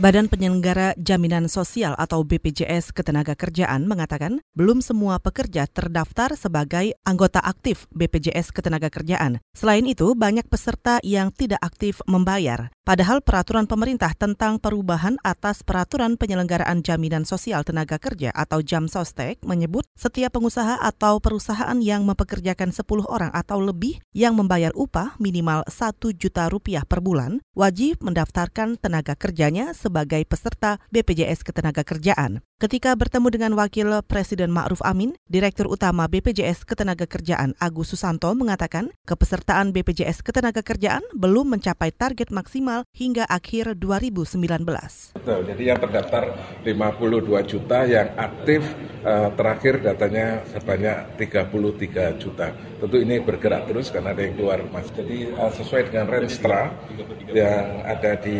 Badan Penyelenggara Jaminan Sosial atau BPJS Ketenagakerjaan mengatakan belum semua pekerja terdaftar sebagai anggota aktif BPJS Ketenagakerjaan. Selain itu, banyak peserta yang tidak aktif membayar. Padahal peraturan pemerintah tentang perubahan atas peraturan penyelenggaraan jaminan sosial tenaga kerja atau JAMSOSTEK menyebut setiap pengusaha atau perusahaan yang mempekerjakan 10 orang atau lebih yang membayar upah minimal 1 juta rupiah per bulan wajib mendaftarkan tenaga kerjanya sebagai peserta BPJS Ketenagakerjaan. Ketika bertemu dengan Wakil Presiden Ma'ruf Amin, Direktur Utama BPJS Ketenagakerjaan Agus Susanto mengatakan kepesertaan BPJS Ketenagakerjaan belum mencapai target maksimal hingga akhir 2019. Betul, jadi yang terdaftar 52 juta, yang aktif uh, terakhir datanya sebanyak 33 juta. Tentu ini bergerak terus karena ada yang keluar mas. Jadi uh, sesuai dengan renstra yang ada di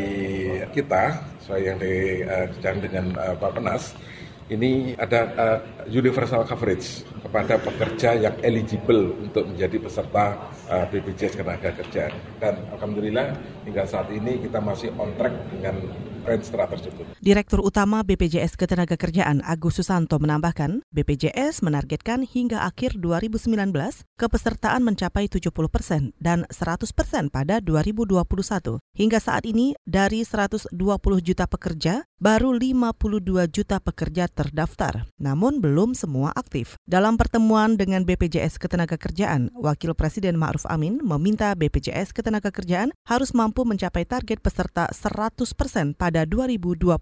kita, sesuai yang dicari uh, dengan uh, Pak Penas, ini ada uh, universal coverage kepada pekerja yang eligible untuk menjadi peserta uh, BPJS Ketenagakerjaan. Dan alhamdulillah hingga saat ini kita masih on track dengan Renstra tersebut. Direktur Utama BPJS Ketenagakerjaan Agus Susanto menambahkan, BPJS menargetkan hingga akhir 2019 kepesertaan mencapai 70 persen dan 100 persen pada 2021. Hingga saat ini, dari 120 juta pekerja, baru 52 juta pekerja terdaftar, namun belum semua aktif. Dalam pertemuan dengan BPJS Ketenagakerjaan, Wakil Presiden Ma'ruf Amin meminta BPJS Ketenagakerjaan harus mampu mencapai target peserta 100 persen pada pada 2021.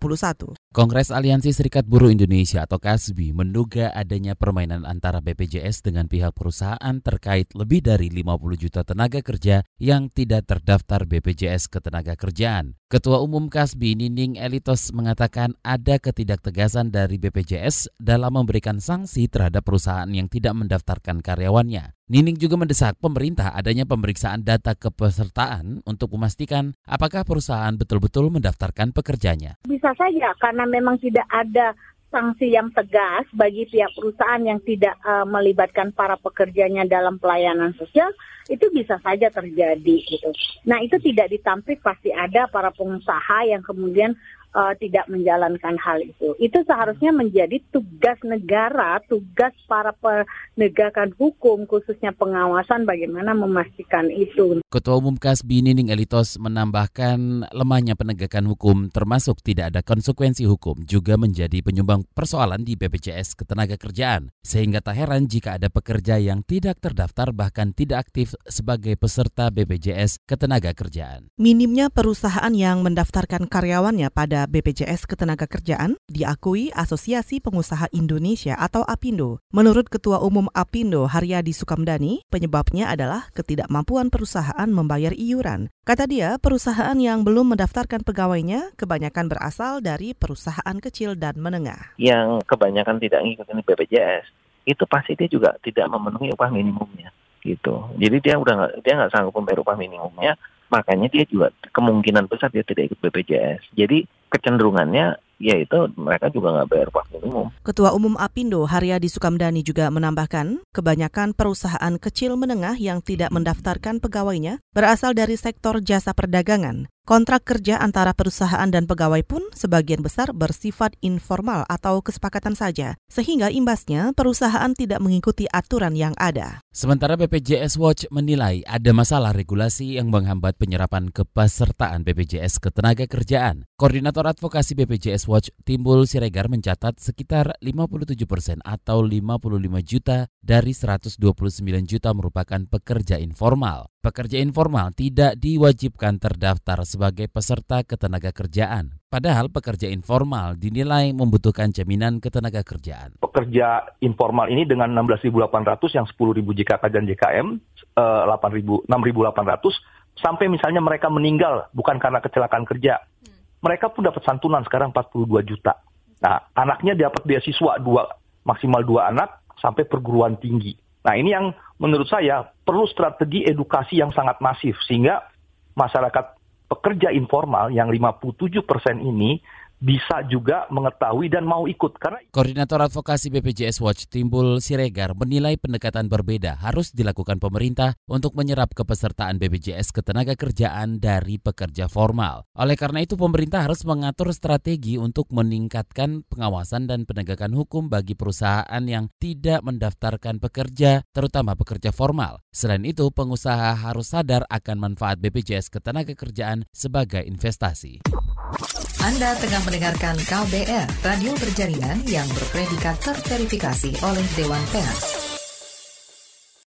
Kongres Aliansi Serikat Buruh Indonesia atau KASBI menduga adanya permainan antara BPJS dengan pihak perusahaan terkait lebih dari 50 juta tenaga kerja yang tidak terdaftar BPJS Ketenagakerjaan. Ketua Umum KASBI Nining Elitos mengatakan ada ketidaktegasan dari BPJS dalam memberikan sanksi terhadap perusahaan yang tidak mendaftarkan karyawannya. Nining juga mendesak pemerintah adanya pemeriksaan data kepesertaan untuk memastikan apakah perusahaan betul-betul mendaftarkan pekerjanya. Bisa saja karena memang tidak ada sanksi yang tegas bagi pihak perusahaan yang tidak uh, melibatkan para pekerjanya dalam pelayanan sosial itu bisa saja terjadi gitu. Nah itu tidak ditampik pasti ada para pengusaha yang kemudian uh, tidak menjalankan hal itu. Itu seharusnya menjadi tugas negara, tugas para penegakan hukum, khususnya pengawasan bagaimana memastikan itu. Ketua Umum Kasbi Nining Elitos menambahkan lemahnya penegakan hukum termasuk tidak ada konsekuensi hukum juga menjadi penyumbang persoalan di BPJS Ketenagakerjaan. Sehingga tak heran jika ada pekerja yang tidak terdaftar bahkan tidak aktif sebagai peserta BPJS Ketenagakerjaan. Minimnya perusahaan yang mendaftarkan karyawannya pada pada BPJS Ketenagakerjaan diakui Asosiasi Pengusaha Indonesia atau APindo. Menurut Ketua Umum APindo Haryadi Sukamdani, penyebabnya adalah ketidakmampuan perusahaan membayar iuran. Kata dia, perusahaan yang belum mendaftarkan pegawainya kebanyakan berasal dari perusahaan kecil dan menengah. Yang kebanyakan tidak mengikuti BPJS, itu pasti dia juga tidak memenuhi upah minimumnya gitu. Jadi dia udah gak, dia nggak sanggup membayar upah minimumnya, makanya dia juga kemungkinan besar dia tidak ikut BPJS. Jadi kecenderungannya yaitu mereka juga nggak bayar upah minimum. Ketua Umum Apindo Haryadi Sukamdani juga menambahkan, kebanyakan perusahaan kecil menengah yang tidak mendaftarkan pegawainya berasal dari sektor jasa perdagangan. Kontrak kerja antara perusahaan dan pegawai pun sebagian besar bersifat informal atau kesepakatan saja, sehingga imbasnya perusahaan tidak mengikuti aturan yang ada. Sementara BPJS Watch menilai ada masalah regulasi yang menghambat penyerapan kepesertaan BPJS ketenaga kerjaan. Koordinator Advokasi BPJS Watch Timbul Siregar mencatat sekitar 57 persen atau 55 juta dari 129 juta merupakan pekerja informal. Pekerja informal tidak diwajibkan terdaftar sebagai peserta ketenaga kerjaan. Padahal pekerja informal dinilai membutuhkan jaminan ketenaga kerjaan. Pekerja informal ini dengan 16.800 yang 10.000 JKK dan JKM, eh, 8.000, 6.800, sampai misalnya mereka meninggal bukan karena kecelakaan kerja. Mereka pun dapat santunan sekarang 42 juta. Nah, anaknya dapat beasiswa dua maksimal dua anak sampai perguruan tinggi. Nah ini yang menurut saya perlu strategi edukasi yang sangat masif sehingga masyarakat pekerja informal yang 57 persen ini bisa juga mengetahui dan mau ikut karena Koordinator Advokasi BPJS Watch Timbul Siregar menilai pendekatan berbeda harus dilakukan pemerintah untuk menyerap kepesertaan BPJS ketenaga kerjaan dari pekerja formal. Oleh karena itu pemerintah harus mengatur strategi untuk meningkatkan pengawasan dan penegakan hukum bagi perusahaan yang tidak mendaftarkan pekerja, terutama pekerja formal. Selain itu, pengusaha harus sadar akan manfaat BPJS ketenaga kerjaan sebagai investasi. Anda tengah mendengarkan KBR, radio berjaringan yang berpredikat terverifikasi oleh Dewan Pers.